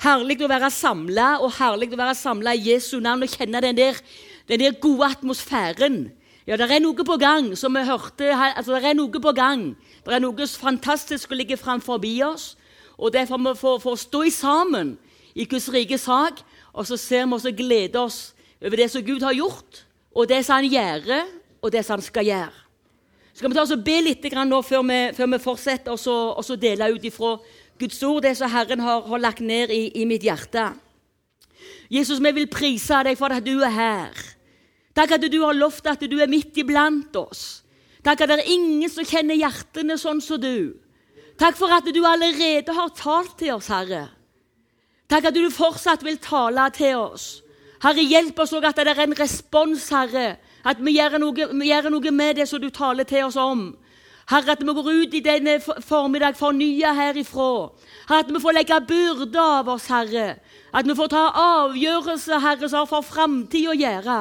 Herlig å være samla, og herlig å være samla i Jesu navn og kjenne den der, den der gode atmosfæren. Ja, det er noe på gang, som vi hørte. altså Det er noe på gang. Det er noe fantastisk å ligge framfor oss. Og derfor må vi få stå sammen i Guds rike sak, og så ser vi oss og gleder oss over det som Gud har gjort, og det som han gjør, og det som han skal gjøre. Så skal vi ta oss og be litt nå før vi, før vi fortsetter så dele ut ifra Guds ord, det som Herren har, har lagt ned i, i, mitt hjerte. Jesus, vi vil prise deg for at du er her. Takk at du har lovt at du er midt iblant oss. Takk at det er ingen som kjenner hjertene sånn som du. Takk for at du allerede har talt til oss, Herre. Takk at du fortsatt vil tale til oss. Herre, hjelp oss òg at det er en respons, Herre. At vi gjør, noe, vi gjør noe med det som du taler til oss om. Herre, at vi går ut i denne formiddag fornya herifra. Herre, at vi får legge byrde av oss, Herre. At vi får ta avgjørelser, Herre, som har for framtida å gjøre.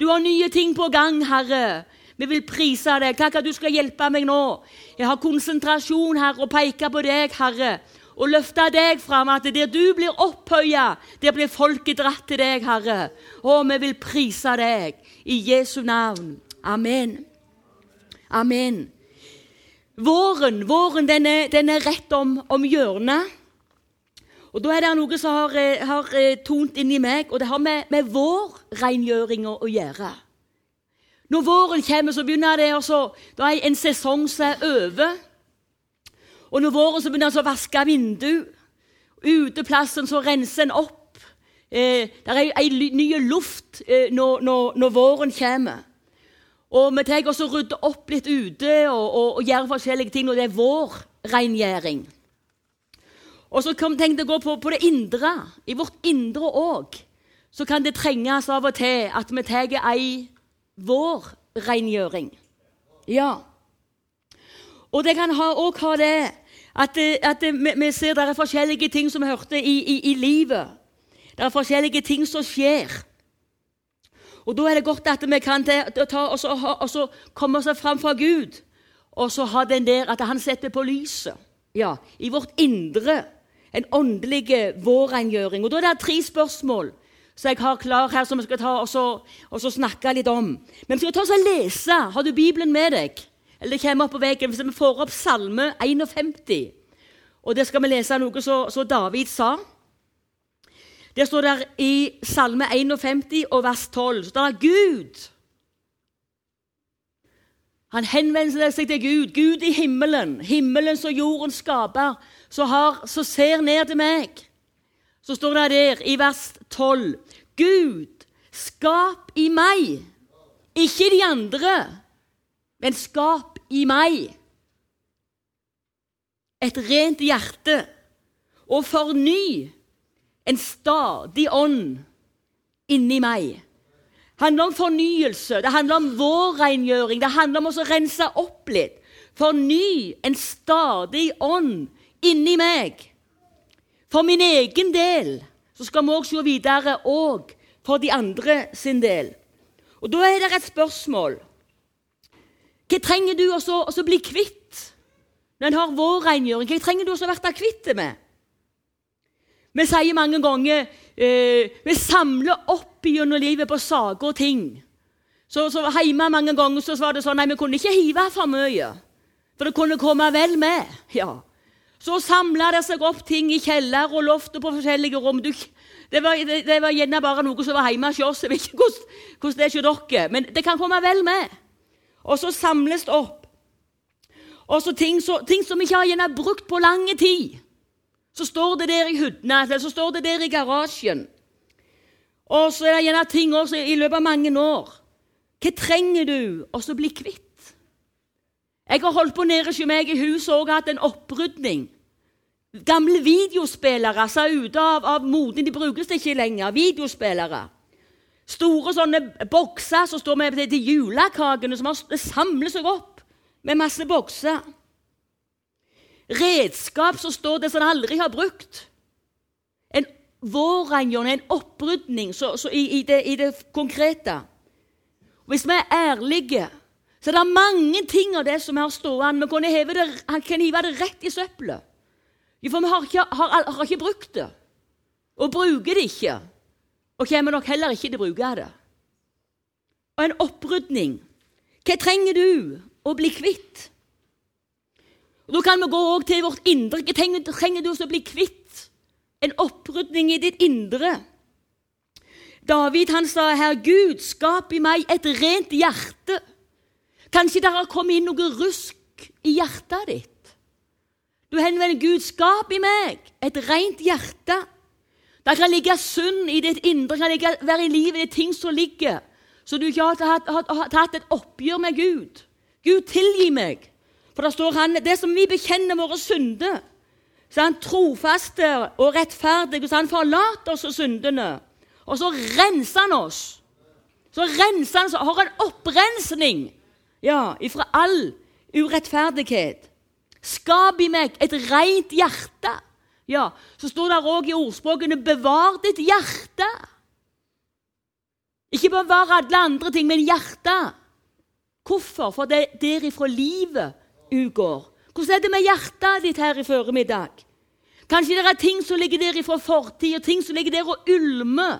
Du har nye ting på gang, Herre. Vi vil prise deg. Takk at du skal hjelpe meg nå. Jeg har konsentrasjon, Herre, og peker på deg, Herre og løfte deg fram. At der du blir opphøya, der blir folket dratt til deg, Herre. Og vi vil prise deg i Jesu navn. Amen. Amen. Våren, våren den, er, den er rett om, om, hjørnet. Og Da er det noe som har, eh, har eh, tont inni meg, og det har med, med vårrengjøringa å gjøre. Når våren kommer, så begynner det også, da er en sesong som er over. Og når våren så begynner en å vaske vindu. Uteplassen så renser en opp. Eh, det er ei ny luft eh, når, når, når, våren kommer. Og vi tar også rydder opp litt ute og, og, og gjør forskjellige ting når det er vår rengjøring. Og så kom tenk å gå på, på, det indre. I vårt indre òg så kan det trenges av og til at vi tar ei vår rengjøring. Ja. Og det kan òg ha, ha det at, at vi, vi, ser det er forskjellige ting som vi hørte i, i, i, livet. Det er forskjellige ting som skjer. Og Da er det godt at vi kan ta, og, så, og så komme oss fram fra Gud og så ha den der at han setter på lyset ja, i vårt indre. En åndelig vårrengjøring. Og Da er det tre spørsmål som jeg har klar her, som vi skal ta og så, og så snakke litt om. Men vi skal ta oss og lese. Har du Bibelen med deg? Eller det kommer opp på veggen hvis vi får opp Salme 51. Og Der skal vi lese noe som David sa. Der står der i Salme 51 og vers 12 så der Gud. Han henvender seg til Gud, Gud i himmelen, himmelen som jorden skaper, som, ser ned til meg. Så står det der i vers 12 Gud, skap i meg, ikke de andre, men skap i meg. Et rent hjerte. Og forny en stadig ånd inni meg. Det handler om fornyelse, det handler om vårrengjøring, det handler om å rense opp litt. Forny en stadig ånd inni meg. For min egen del så skal vi òg se videre og for de andre sin del. Og Da er det et spørsmål hva trenger du å bli kvitt når en har vårrengjøring? Hva trenger du å bli kvitt det med? Vi sier mange ganger eh, Vi samler opp gjennom livet på saker og ting. Så, så Hjemme mange ganger så var det sånn nei, vi kunne ikke hive for mye. For det kunne komme vel med. ja. Så samla det seg opp ting i kjeller og loft og på forskjellige rom. Du, det, var, det, var, gjerne bare noe som var hjemme hos oss. Jeg vet ikke hvordan, det er hos dere, men det kan komme vel med. Og så samles det opp. Og så ting, ting som vi ikke har gjerne brukt på lang tid. Så står det der i hyttene, eller så står det der i garasjen. Og så er det gjerne ting også i løpet av mange år. Hva trenger du å bli kvitt? Jeg har holdt på nede hos meg i huset og hatt en opprydning. Gamle videospillere sa ute av, av moten. De brukes ikke lenger. Videospillere. Store sånne bokser som står med til julekakene, som har, samler seg opp med masse bokser. Redskap som står der som han aldri har brukt. En vårrengjørning, en opprydning så, så i, i, det, i, det, konkrete. Hvis vi er ærlige, så er det mange ting av det som vi har stående. Vi kan hive det, kan hive det rett i søppelet. For vi har ikke, har, har ikke brukt det. og bruker det ikke. Og kommer nok heller ikke til å bruke det. Og en opprydning. Hva trenger du å bli kvitt? Og Da kan vi gå til vårt indre. Hva trenger, trenger du å bli kvitt? En opprydning i ditt indre. David han sa, 'Herr Gud, skap i meg et rent hjerte.' Kanskje det har kommet inn noe rusk i hjertet ditt. Du henvender Gud, skap i meg et rent hjerte. Det kan ligge synd i ditt indre, det kan ligge, være i livet det ting som ligger, så du ikke har tatt et oppgjør med Gud. Gud, tilgi meg. For det står han, det som vi bekjenner våre synder, så er han trofaste og rettferdig, så han forlater oss syndene. Og så renser han oss. Så renser han oss, har en opprensning ja, ifra all urettferdighet. Skap i meg et rent hjerte. Ja, Så står det òg i ordspråkene 'bevar ditt hjerte'. Ikke bevar alle andre ting, men hjertet. Hvorfor? For det er derifra livet utgår. Hvordan er det med hjertet ditt her i formiddag? Kanskje det er ting som ligger der fra fortid, og ting som ligger der og ulmer,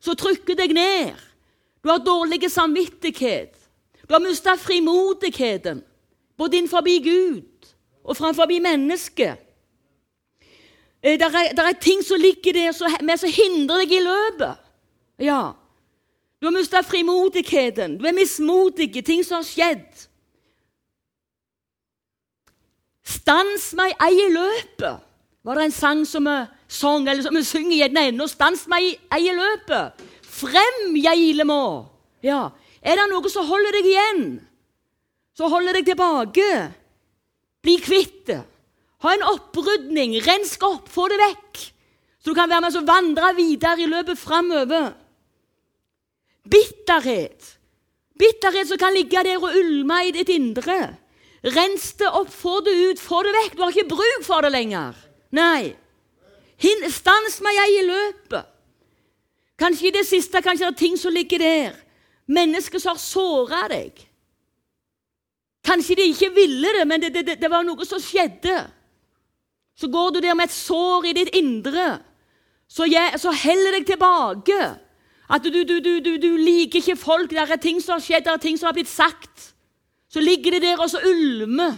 som trykker deg ned. Du har dårlig samvittighet. Du har mista frimodigheten, både innenfor Gud og framfor mennesket. Det er, er, ting som ligger der som, hindrer deg i løpet. Ja. Du har mista frimodigheten, du er mismodig, ting som har skjedd. Stans meg ei i løpet, var det en sang som vi sang, eller som vi synger gjerne ennå. Stans meg ei i løpet. Frem, jeg ile må. Ja. Er det noe som holder deg igjen? Så holder deg tilbake. Bli kvitt det. Ha en opprydning. Rensk opp. Få det vekk. Så du kan være med og vandre videre i løpet framover. Bitterhet. Bitterhet som kan ligge der og ulme i ditt indre. Rens det opp, få det ut, få det vekk. Du har ikke bruk for det lenger. Nei. Stans meg jeg i løpet. Kanskje i det siste kanskje det er ting som ligger der. Mennesker som har såra deg. Kanskje de ikke ville det, men det, det, det, var noe som skjedde. Så går du der med et sår i ditt indre. Så, jeg, så heller deg tilbake. At du, du, du, du, liker ikke folk. Det er ting som har skjedd, det er ting som har blitt sagt. Så ligger det der og så ulmer.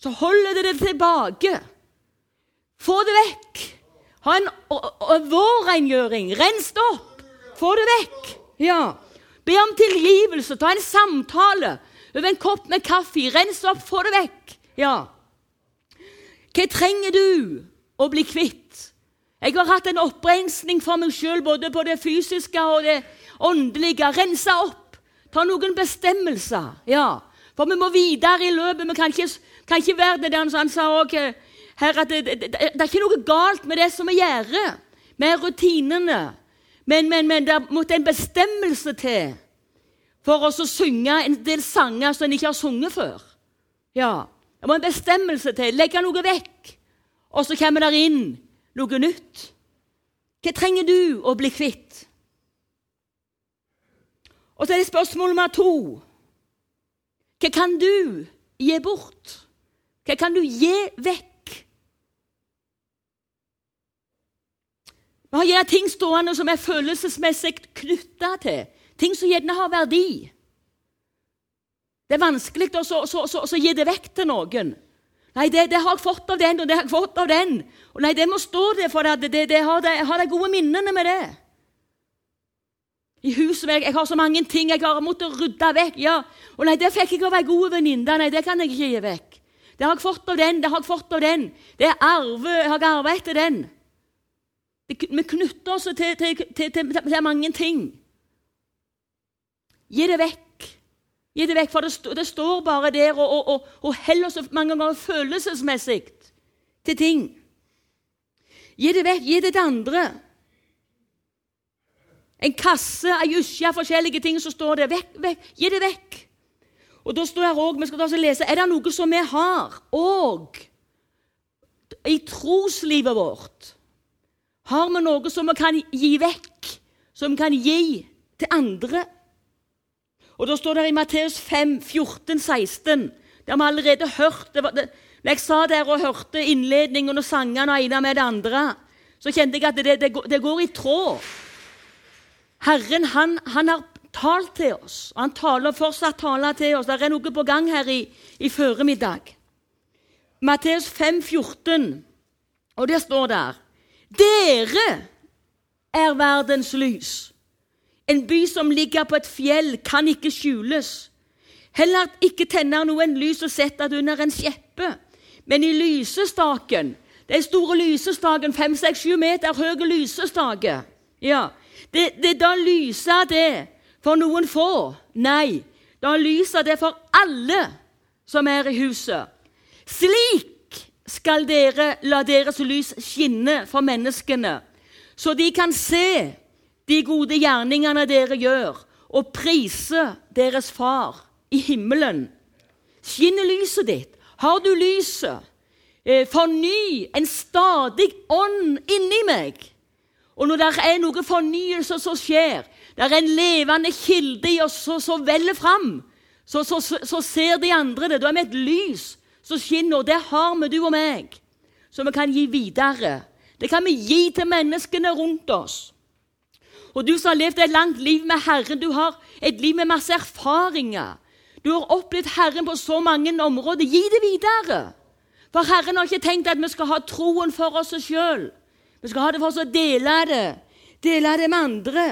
Så holder det det tilbake. Få det vekk. Ha en vårrengjøring. Rens det opp. Få det vekk. Ja. Be om tilgivelse. Ta en samtale over en kopp med kaffe. Rens opp, få det vekk. Ja. Hva trenger du å bli kvitt? Jeg har hatt en opprensning for meg sjøl, både på det fysiske og det åndelige. Rensa opp. Ta noen bestemmelser. Ja. For vi må videre i løpet. Vi kan ikke, kan ikke være det der han sa òg her at det, det, det, det, er ikke noe galt med det som vi gjør, med rutinene. Men, men, men det måtte en bestemmelse til for oss å synge en del sanger som en ikke har sunget før. Ja, Det må en bestemmelse til. Legge noe vekk. Og så kommer det inn noe nytt. Hva trenger du å bli kvitt? Og så er det spørsmål nummer to. Hva kan du gi bort? Hva kan du gi vekk? Vi har gjerne ting stående som er følelsesmessig knytta til. Ting som gjerne har verdi. Det er vanskelig å så, så, så, gi det vekk til noen. Nei, det, det, har jeg fått av den, og det har jeg fått av den. Og nei, det må stå der, for det, det, det har, har de gode minnene med det. I huset jeg, jeg har så mange ting jeg har måttet rydde vekk. ja. Og nei, det fikk jeg av ei god venninne. Nei, det kan jeg ikke gi vekk. Det har jeg fått av den, det har jeg fått av den. Det er arve, jeg har arvet etter den. Vi knytter oss til, til, til, til, mange ting. Gi det vekk. Gi det vekk, For det, det står bare der og, og, og, og heller så mange ganger følelsesmessig til ting. Gi det vekk. Gi det til andre. En kasse, ei usje, forskjellige ting som står der. Vekk, vekk. Gi det vekk. Og da står det òg, vi skal ta lese, er det noe som vi har òg i troslivet vårt? Har vi noe som vi kan gi vekk, som vi kan gi til andre? Og Da står det i Matteus 5, 14, 16 Det har vi allerede hørt. Det det, jeg sa der og hørte innledningen og sangene og ene med det andre, så kjente jeg at det, det går i tråd. Herren han, han, har talt til oss, og han taler fortsatt taler til oss. Det er noe på gang her i, i føremiddag. Matteus 5, 14, og det står der Dere er verdens lys. En by som ligger på et fjell, kan ikke skjules. Heller ikke tenner noen lys og setter det under en skjeppe, men i lysestaken Den store lysestaken, fem, seks, sju meter høy lysestake. Ja, det, det, Da lyser det for noen få. Nei, da lyser det for alle som er i huset. Slik skal dere la deres lys skinne for menneskene, så de kan se de gode gjerningene dere gjør, og prise deres far i himmelen. Skinner lyset ditt? Har du lyset? Eh, forny en stadig ånd inni meg. Og når det er noe fornyelse som skjer, det er en levende kilde i oss som veller fram, så, så, så, ser de andre det. Da er vi et lys som skinner, og det har vi, du og meg, som vi kan gi videre. Det kan vi gi til menneskene rundt oss. Og du som har levd et langt liv med Herren, du har et liv med masse erfaringer. Du har opplevd Herren på så mange områder. Gi det videre. For Herren har ikke tenkt at vi skal ha troen for oss sjøl. Vi skal ha det for oss å dele det. Dele det med andre.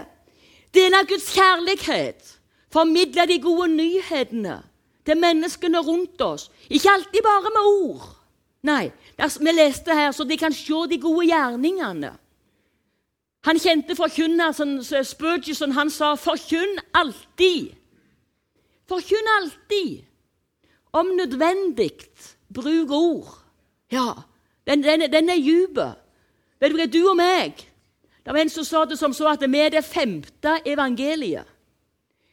Dele Guds kjærlighet. Formidle de gode nyhetene til menneskene rundt oss. Ikke alltid bare med ord. Nei, vi leste her så de kan se de gode gjerningene. Han kjente forkynneren Spurgeon. Han sa 'forkynn alltid'. Forkynn alltid. Om nødvendig, bruk ord. Ja, den, den, den er dyp. Vet du hva, du og meg Det var en som sa det som så at vi er det femte evangeliet.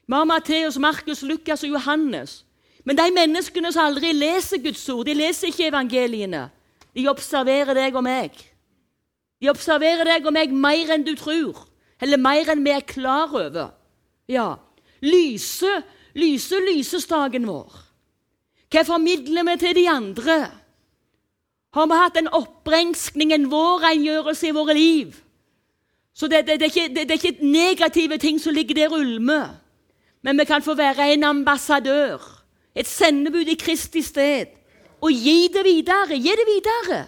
Vi har Matteus, Markus, Lukas og Johannes. Men de menneskene som aldri leser Guds ord, de leser ikke evangeliene. De observerer deg og meg. De observerer deg og meg mer enn du tror, eller mer enn vi er klar over. Ja, Lyse lyse lysestaken vår? Hva formidler vi til de andre? Har vi hatt en opprenskning, en vårrengjørelse i våre liv? Så det, det, det, er ikke, det, er ikke negative ting som ligger der ulmer. Men vi kan få være en ambassadør, et sendebud i Kristi sted. Og gi det videre. Gi det videre.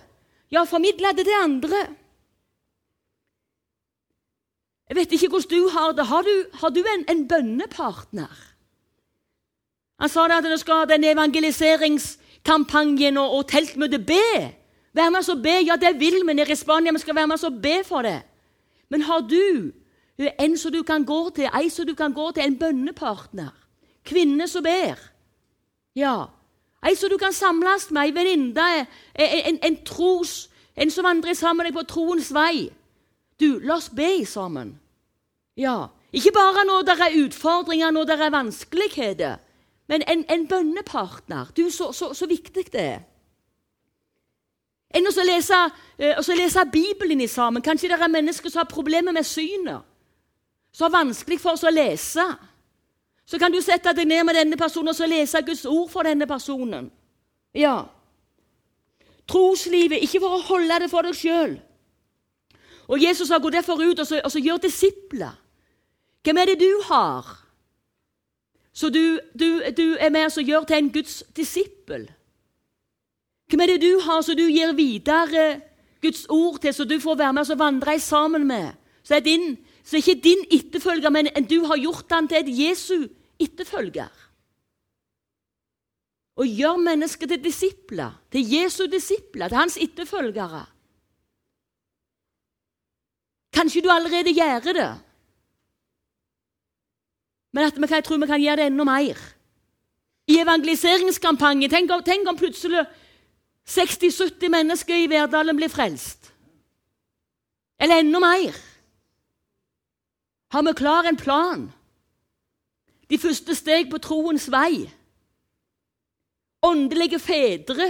Ja, formidle det til andre. Jeg vet ikke hvordan du har det. Har du, har du en, en bønnepartner? Han sa det at det skal den evangeliseringskampanjen og, og teltmøtet be. Vær med oss og be. Ja, det vil vi nede i Spania. Vi skal være med oss og be for det. Men har du en som du kan gå til, ei som du kan gå til, en bønnepartner? Kvinne som ber? Ja. Ei som du kan samles med, ei venninne, en, en, en, tros, en som vandrer sammen deg på troens vei. Du, la oss be sammen. Ja. Ikke bare når det er utfordringer, når det er vanskeligheter. Men en, en bønnepartner Du, så, så, så, viktig det er. Enn å lese, uh, lese Bibelen i sammen. Kanskje det er mennesker som har problemer med synet. Som har vanskelig for oss å lese. Så kan du sette deg ned med denne personen og så lese Guds ord for denne personen. Ja. Troslivet, ikke for å holde det for deg sjøl. Og Jesus har gått derfor ut og så, og så gjør disipler. Hvem er det du har? Så du, du, du er med og gjør til en Guds disippel. Hvem er det du har som du gir videre Guds ord til, så du får være med og vandre sammen med? Så er, din, så er ikke din etterfølger, men du har gjort han til et Jesu etterfølger. Og gjør mennesker til disipler, til Jesu disipler, til hans etterfølgere. Kanskje du allerede gjør det. Men at jeg tror vi kan gjøre det enda mer. I evangeliseringskampanje tenk, tenk om plutselig 60-70 mennesker i Verdalen blir frelst. Eller enda mer. Har vi klar en plan? De første steg på troens vei. Åndelige fedre,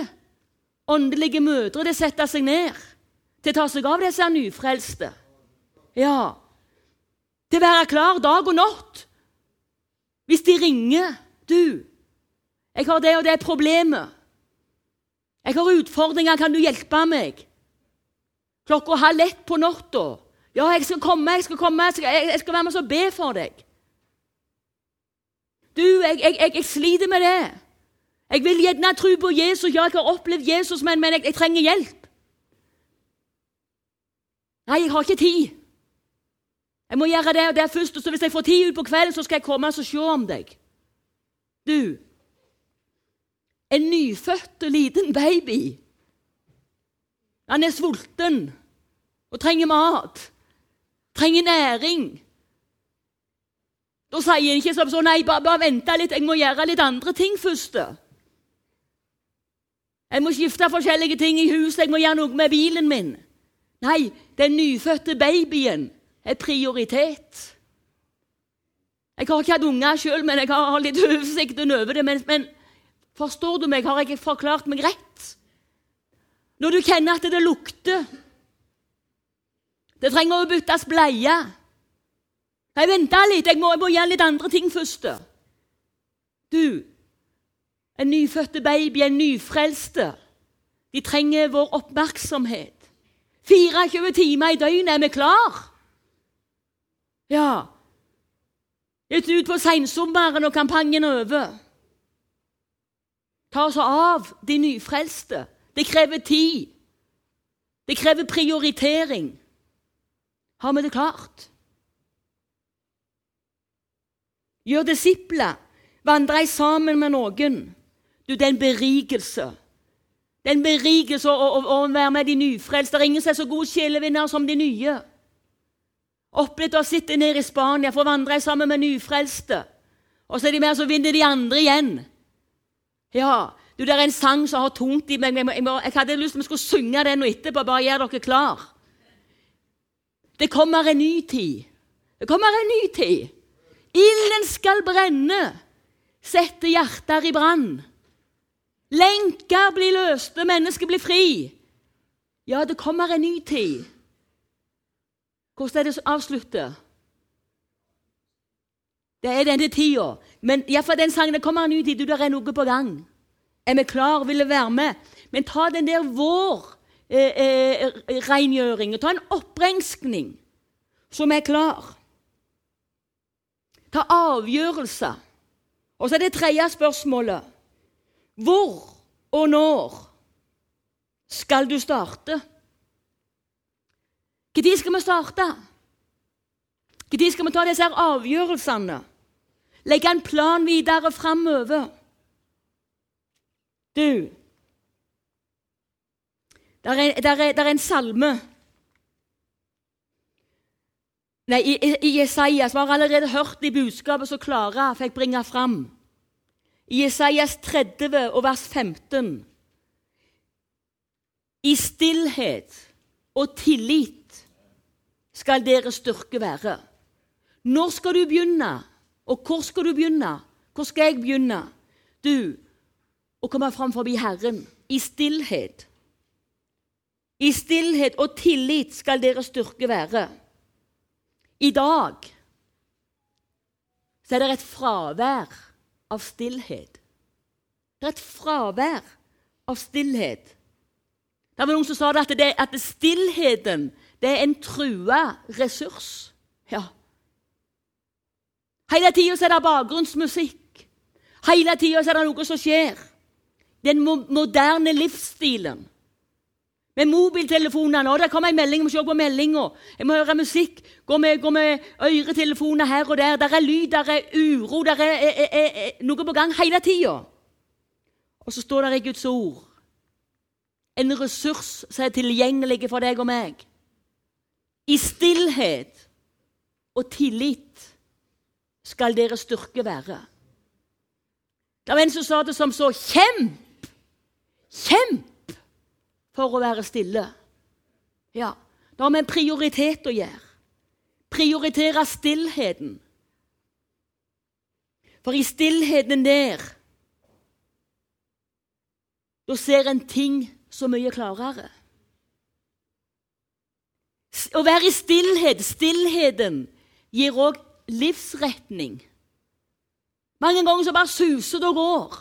åndelige mødre, det setter seg ned til å ta seg av disse nyfrelste. Ja. Til å være klar dag og natt hvis de ringer 'Du, jeg har det og det problemet.' 'Jeg har utfordringer. Kan du hjelpe meg?' klokka halv ett på natta. Ja, jeg skal komme, jeg skal komme, jeg skal, jeg skal være med og be for deg. Du, jeg, jeg, jeg, sliter med det. Jeg vil gjerne tro på Jesus. Ja, jeg har opplevd Jesus, men, men jeg, trenger hjelp. Nei, jeg har ikke tid. Jeg må gjøre det og det først. og så Hvis jeg får tid ut på kvelden, så skal jeg komme og se om deg. Du, en nyfødt liten baby Han er sulten og trenger mat. Trenger næring. Da sier han ikke sånn Nei, bare, bare vent litt, jeg må gjøre litt andre ting først. Jeg må skifte forskjellige ting i huset, jeg må gjøre noe med bilen min. Nei, den nyfødte babyen er prioritet. Jeg har ikke hatt unger sjøl, men jeg har litt oversikt over det. Men, men, forstår du meg? Har jeg forklart meg rett? Når du kjenner at det lukter Det trenger å byttes bleie. Jeg venter litt, jeg må, jeg må gjøre litt andre ting først. Du, en nyfødte baby, en nyfrelste, de trenger vår oppmerksomhet. 24 timer i døgnet er vi klar. Ja. Ut på sensommeren og kampanjen er over. Ta oss av de nyfrelste. Det krever tid. Det krever prioritering. Har vi det klart? Gjør disipler. Vandre sammen med noen. Du, det er en berikelse. Det er en berikelse å, å, å være med de nyfrelste. Ingen som er så god sjelevinner som de nye. Opplevd å sitte nede i Spania for å vandre sammen med nyfrelste. Og så er de med, så vinner de andre igjen. Ja, du, Det er en sang som har tungt i meg. Jeg, jeg, jeg hadde lyst til å skulle synge den og etterpå. Bare gjør dere klar. Det kommer en ny tid. Det kommer en ny tid. Ilden skal brenne, sette hjerter i brann. Lenker blir løste, mennesker blir fri. Ja, det kommer en ny tid. Hvordan er det som avslutter? Det er denne tida. Men iallfall den sangen, kommer en ny tid. Du, der er noe på gang. Er vi klar? Vil vi være med? Men ta den der vår-rengjøringen. Eh, eh, ta en opprenskning som er klar. Ta avgjørelser. Og så er det tredje spørsmålet. Hvor og når skal du starte? Når skal vi starte? Når skal vi ta disse avgjørelsene? Legge en plan videre framover? Du Der er, der, er, der er, en salme Nei, I, i Jesajas Vi har allerede hørt de budskapet så Klara fikk bringe fram. I Jesajas 30 og vers 15 I stillhet og tillit skal deres styrke være. Når skal du begynne, og hvor skal du begynne? Hvor skal jeg begynne? Du, å komme fram forbi Herren i stillhet. I stillhet og tillit skal deres styrke være. I dag så er det et fravær av stillhet. Det er et fravær av stillhet. Det var noen som sa det at, det, at stillheten det er en trua ressurs. Ja. Hele tida er det bakgrunnsmusikk. Hele tida er det noe som skjer. Den moderne livsstilen. Med mobiltelefonene. og 'Der kommer en melding, jeg må se på meldinga.' 'Jeg må høre musikk.' Gå med, gå med øretelefoner her og der. Der er lyd, der er uro, der er, er, er, er noe på gang hele tida. Og så står det i Guds ord en ressurs som er tilgjengelig for deg og meg. I stillhet og tillit skal deres styrke være. Det var en som sa det som så Kjemp! Kjemp! for å være stille. Ja, da har vi en prioritet å gjøre. Prioritere stillheten. For i stillheten der Da ser en ting så mye klarere. Å være i stillhet, stillheten, gir òg livsretning. Mange ganger så bare suser det og går.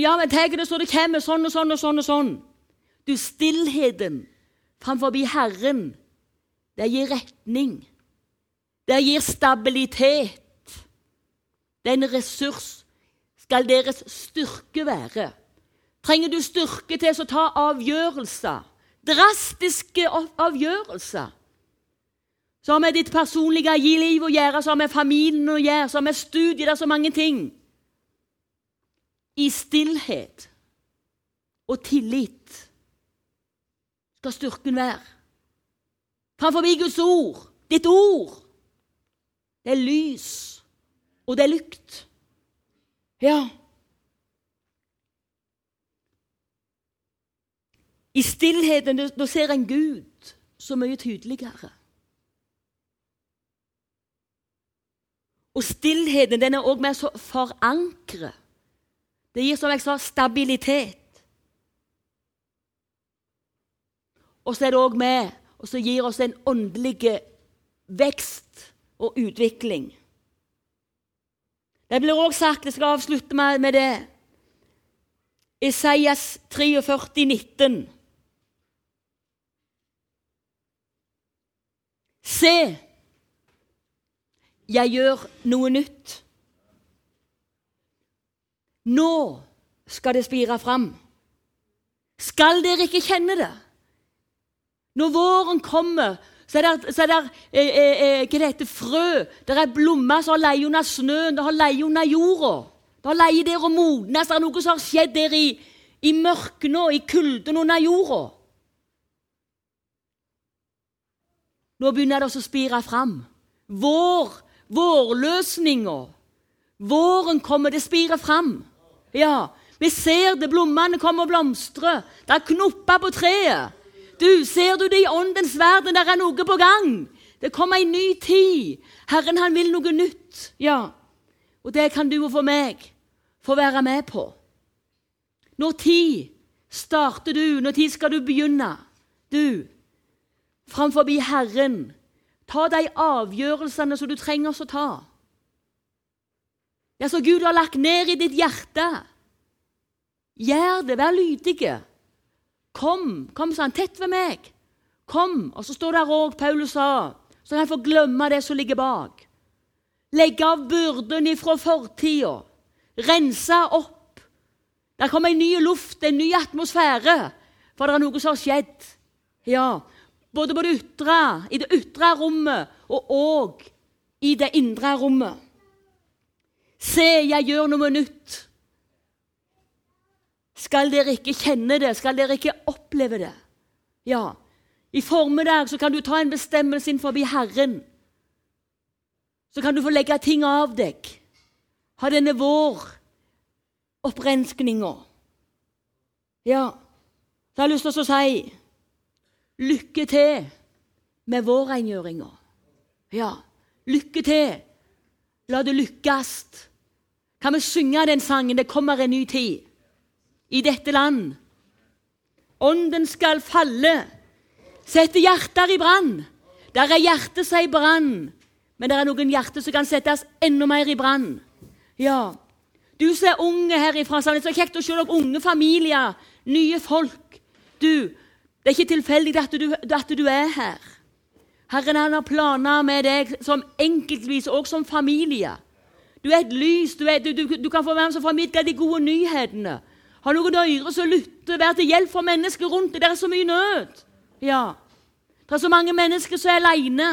Ja, men tar det så det kommer sånn og sånn og sånn og sånn. Du, stillheten framfor Herren, det gir retning. Det gir stabilitet. Det er en ressurs. Skal deres styrke være. Trenger du styrke til å ta avgjørelser? Drastiske avgjørelser. Som vi ditt personlige liv å gjøre, som vi familien å gjøre, som har vi studier, det er så mange ting. I stillhet og tillit skal styrken være. Framfor Guds ord, ditt ord. Det er lys, og det er lykt. Ja. I stillheten da ser en Gud så mye tydeligere. Og stillheten den er òg med å forankre. Det gir, som jeg sa, stabilitet. Og så er det òg med og så gir oss en åndelig vekst og utvikling. Det blir òg sagt Jeg skal avslutte med det. Isaias 43, 19. Se, jeg gjør noe nytt. Nå skal det spire fram. Skal dere ikke kjenne det? Når våren kommer, så er det, så er det eh, eh, eh hva det heter, frø. Det er blomster som har leid under snøen, det har leid under jorda. Det har leid der og modnes. Det er noe som har skjedd der i, i mørket nå, i kulden under jorda. Nå begynner det å spire fram. Vår, vårløsninga. Våren kommer, det spirer fram. Ja, Vi ser det, blommene kommer og blomstrer. Det er knopper på treet. Du, Ser du det i åndens verden? Der er noe på gang. Det kommer en ny tid. Herren han vil noe nytt. Ja, Og det kan du og for meg få være med på. Når tid starter du? Når tid skal du begynne? Du, framfor Herren. Ta de avgjørelsene som du trenger å ta. Ja, så Gud har lagt ned i ditt hjerte. Gjør det, vær lydige. Kom, kom, sa han, tett ved meg. Kom. Og så står det òg Paulus sa, så kan jeg få glemme det som ligger bak. Legge av byrden ifra fortida. Rense opp. Der kommer en ny luft, en ny atmosfære. For det er noe som har skjedd. Ja, både på det ytre, i det ytre rommet og òg i det indre rommet. Se, jeg gjør noe nytt. Skal dere ikke kjenne det? Skal dere ikke oppleve det? Ja. I formiddag så kan du ta en bestemmelse inn forbi Herren. Så kan du få legge ting av deg. Ha denne vår opprenskninga. Ja, så har jeg lyst til å si Lykke til med vårrengjøringa. Ja, lykke til. La det lykkes. Kan vi synge den sangen? Det kommer en ny tid i dette land. Ånden skal falle. Sette hjerter i brann. Der er hjertet seg i brann, men det er noen hjerter som kan settes enda mer i brann. Ja, du som er unge herifra, så er det så kjekt å se dere unge familier, nye folk. Du, det er ikke tilfeldig at du, at du er her. Herren han har planer med deg som enkeltvis og som familie. Du er et lys. Du, er, du, du, du kan få være med og formidle de gode nyhetene. Ha noen ører som lytter, vær til hjelp for mennesker rundt deg. Det er så mye nød. Ja. Det er så mange mennesker som er aleine.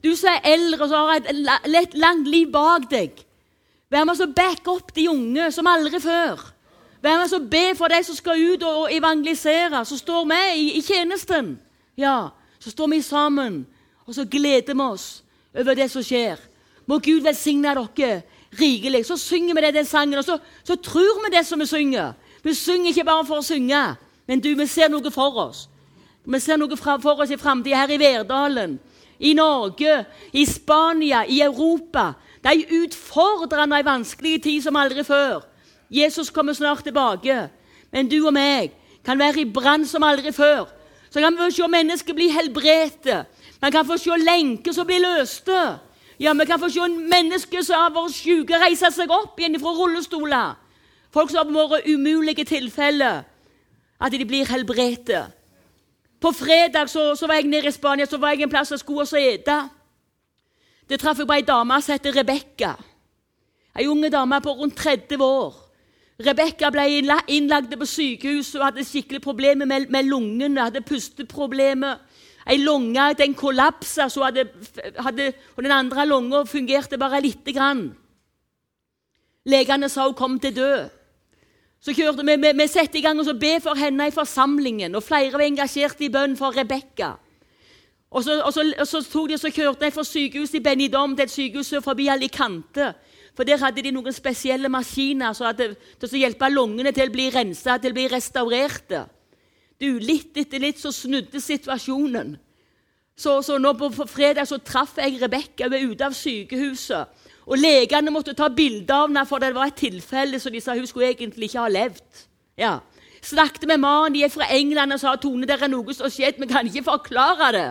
Du som er eldre og har et langt liv bak deg. Vær med og back opp de unge som aldri før. Vær med og be for de som skal ut og evangelisere, Så står vi i, i tjenesten. Ja, Så står vi sammen, og så gleder vi oss over det som skjer. Må Gud velsigne dere rikelig. Så synger vi det, den sangen, og så, så tror vi det som vi synger. Vi synger ikke bare for å synge, men du, vi ser noe for oss. Vi ser noe for oss i framtida her i Verdalen, i Norge, i Spania, i Europa. Det er en utfordrende vanskelig tid som aldri før. Jesus kommer snart tilbake. Men du og meg kan være i brann som aldri før. Så kan vi få se mennesker bli helbredte. Man kan få se lenker som blir løste. Ja, Vi kan få se mennesker som har vært syke, reise seg opp igjen fra rullestoler. Folk som har vært umulige tilfeller. At de blir helbredte. På fredag så, så, var jeg nede i Spania så var jeg en plass jeg skulle også ete. Der traff jeg på ei dame som heter Rebekka. Ei unge dame på rundt 30 år. Rebekka ble innlagt på sykehus og hadde skikkelig problemer med, med lungene. hadde pusteproblemer. Ei lunge den kollapsa, så hadde, hadde, og den andre lunga fungerte bare lite grann. Legene sa hun kom til død. Så kjørte vi, vi, vi sette i gang og be for henne i forsamlingen, og flere var engasjert i bønn for Rebekka. Og så, og, så, og så, de, så kjørte jeg fra sykehuset i Benidom til et sykehus forbi Alicante. For Der hadde de noen spesielle maskiner som hadde, til hjelpe lungene til å bli rensa, til å bli restaurerte. Du, Litt etter litt så snudde situasjonen. Så, så nå på, på fredag så traff jeg Rebekka Hun er ute av sykehuset. Og Legene måtte ta bilde av henne, for det var et tilfelle så de sa hun skulle egentlig ikke ha levd. Ja. Snakket med mannen de er fra England og sa Tone, det er noe som har skjedd, vi kan ikke forklare det.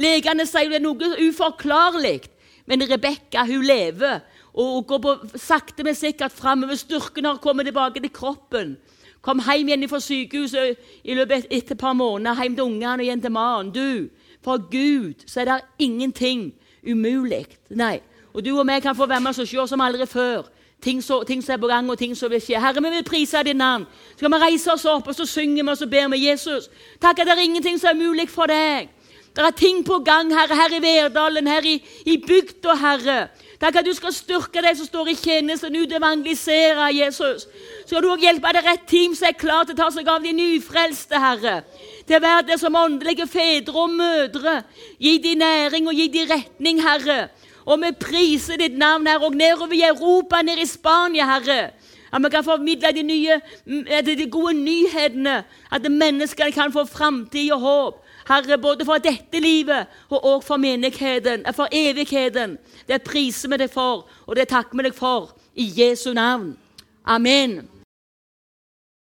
Legene sier det er noe uforklarlig. Men Rebekka hun lever og går på, sakte, men sikkert framover. Styrken har kommet tilbake til kroppen. Kom hjem igjen fra sykehuset i løpet etter et par måneder, hjem til ungene og igjen til mannen. Du, for Gud så er det ingenting umulig. Nei, og du og vi kan få være med oss og se som aldri før. Ting, så, ting som er på gang, og ting som vil skje. Herre, vi vil prise ditt navn. Så kan vi reise oss opp, og så synger vi og så ber vi Jesus. Takk at det er ingenting som er mulig for deg. Det er ting på gang, Herre, her i Verdalen, her i, i bygda, Herre. Takk at du skal styrke de som står i tjenesten, ut evangelisere, Jesus. Så skal du også hjelpe det rett team som er klar til å ta seg av de nyfrelste, Herre. Til å være det som åndelige fedre og mødre. Gi de næring og gi de retning, Herre. Og vi priser ditt navn, her og nedover i Europa, ned i Spania, Herre. At vi kan formidle de, nye, mm, de gode nyhetene. At menneskene kan få framtid og håp. Herre, både for dette livet og også for menigheten, for evigheten. Det priser vi deg for, og det takker vi deg for i Jesu navn. Amen.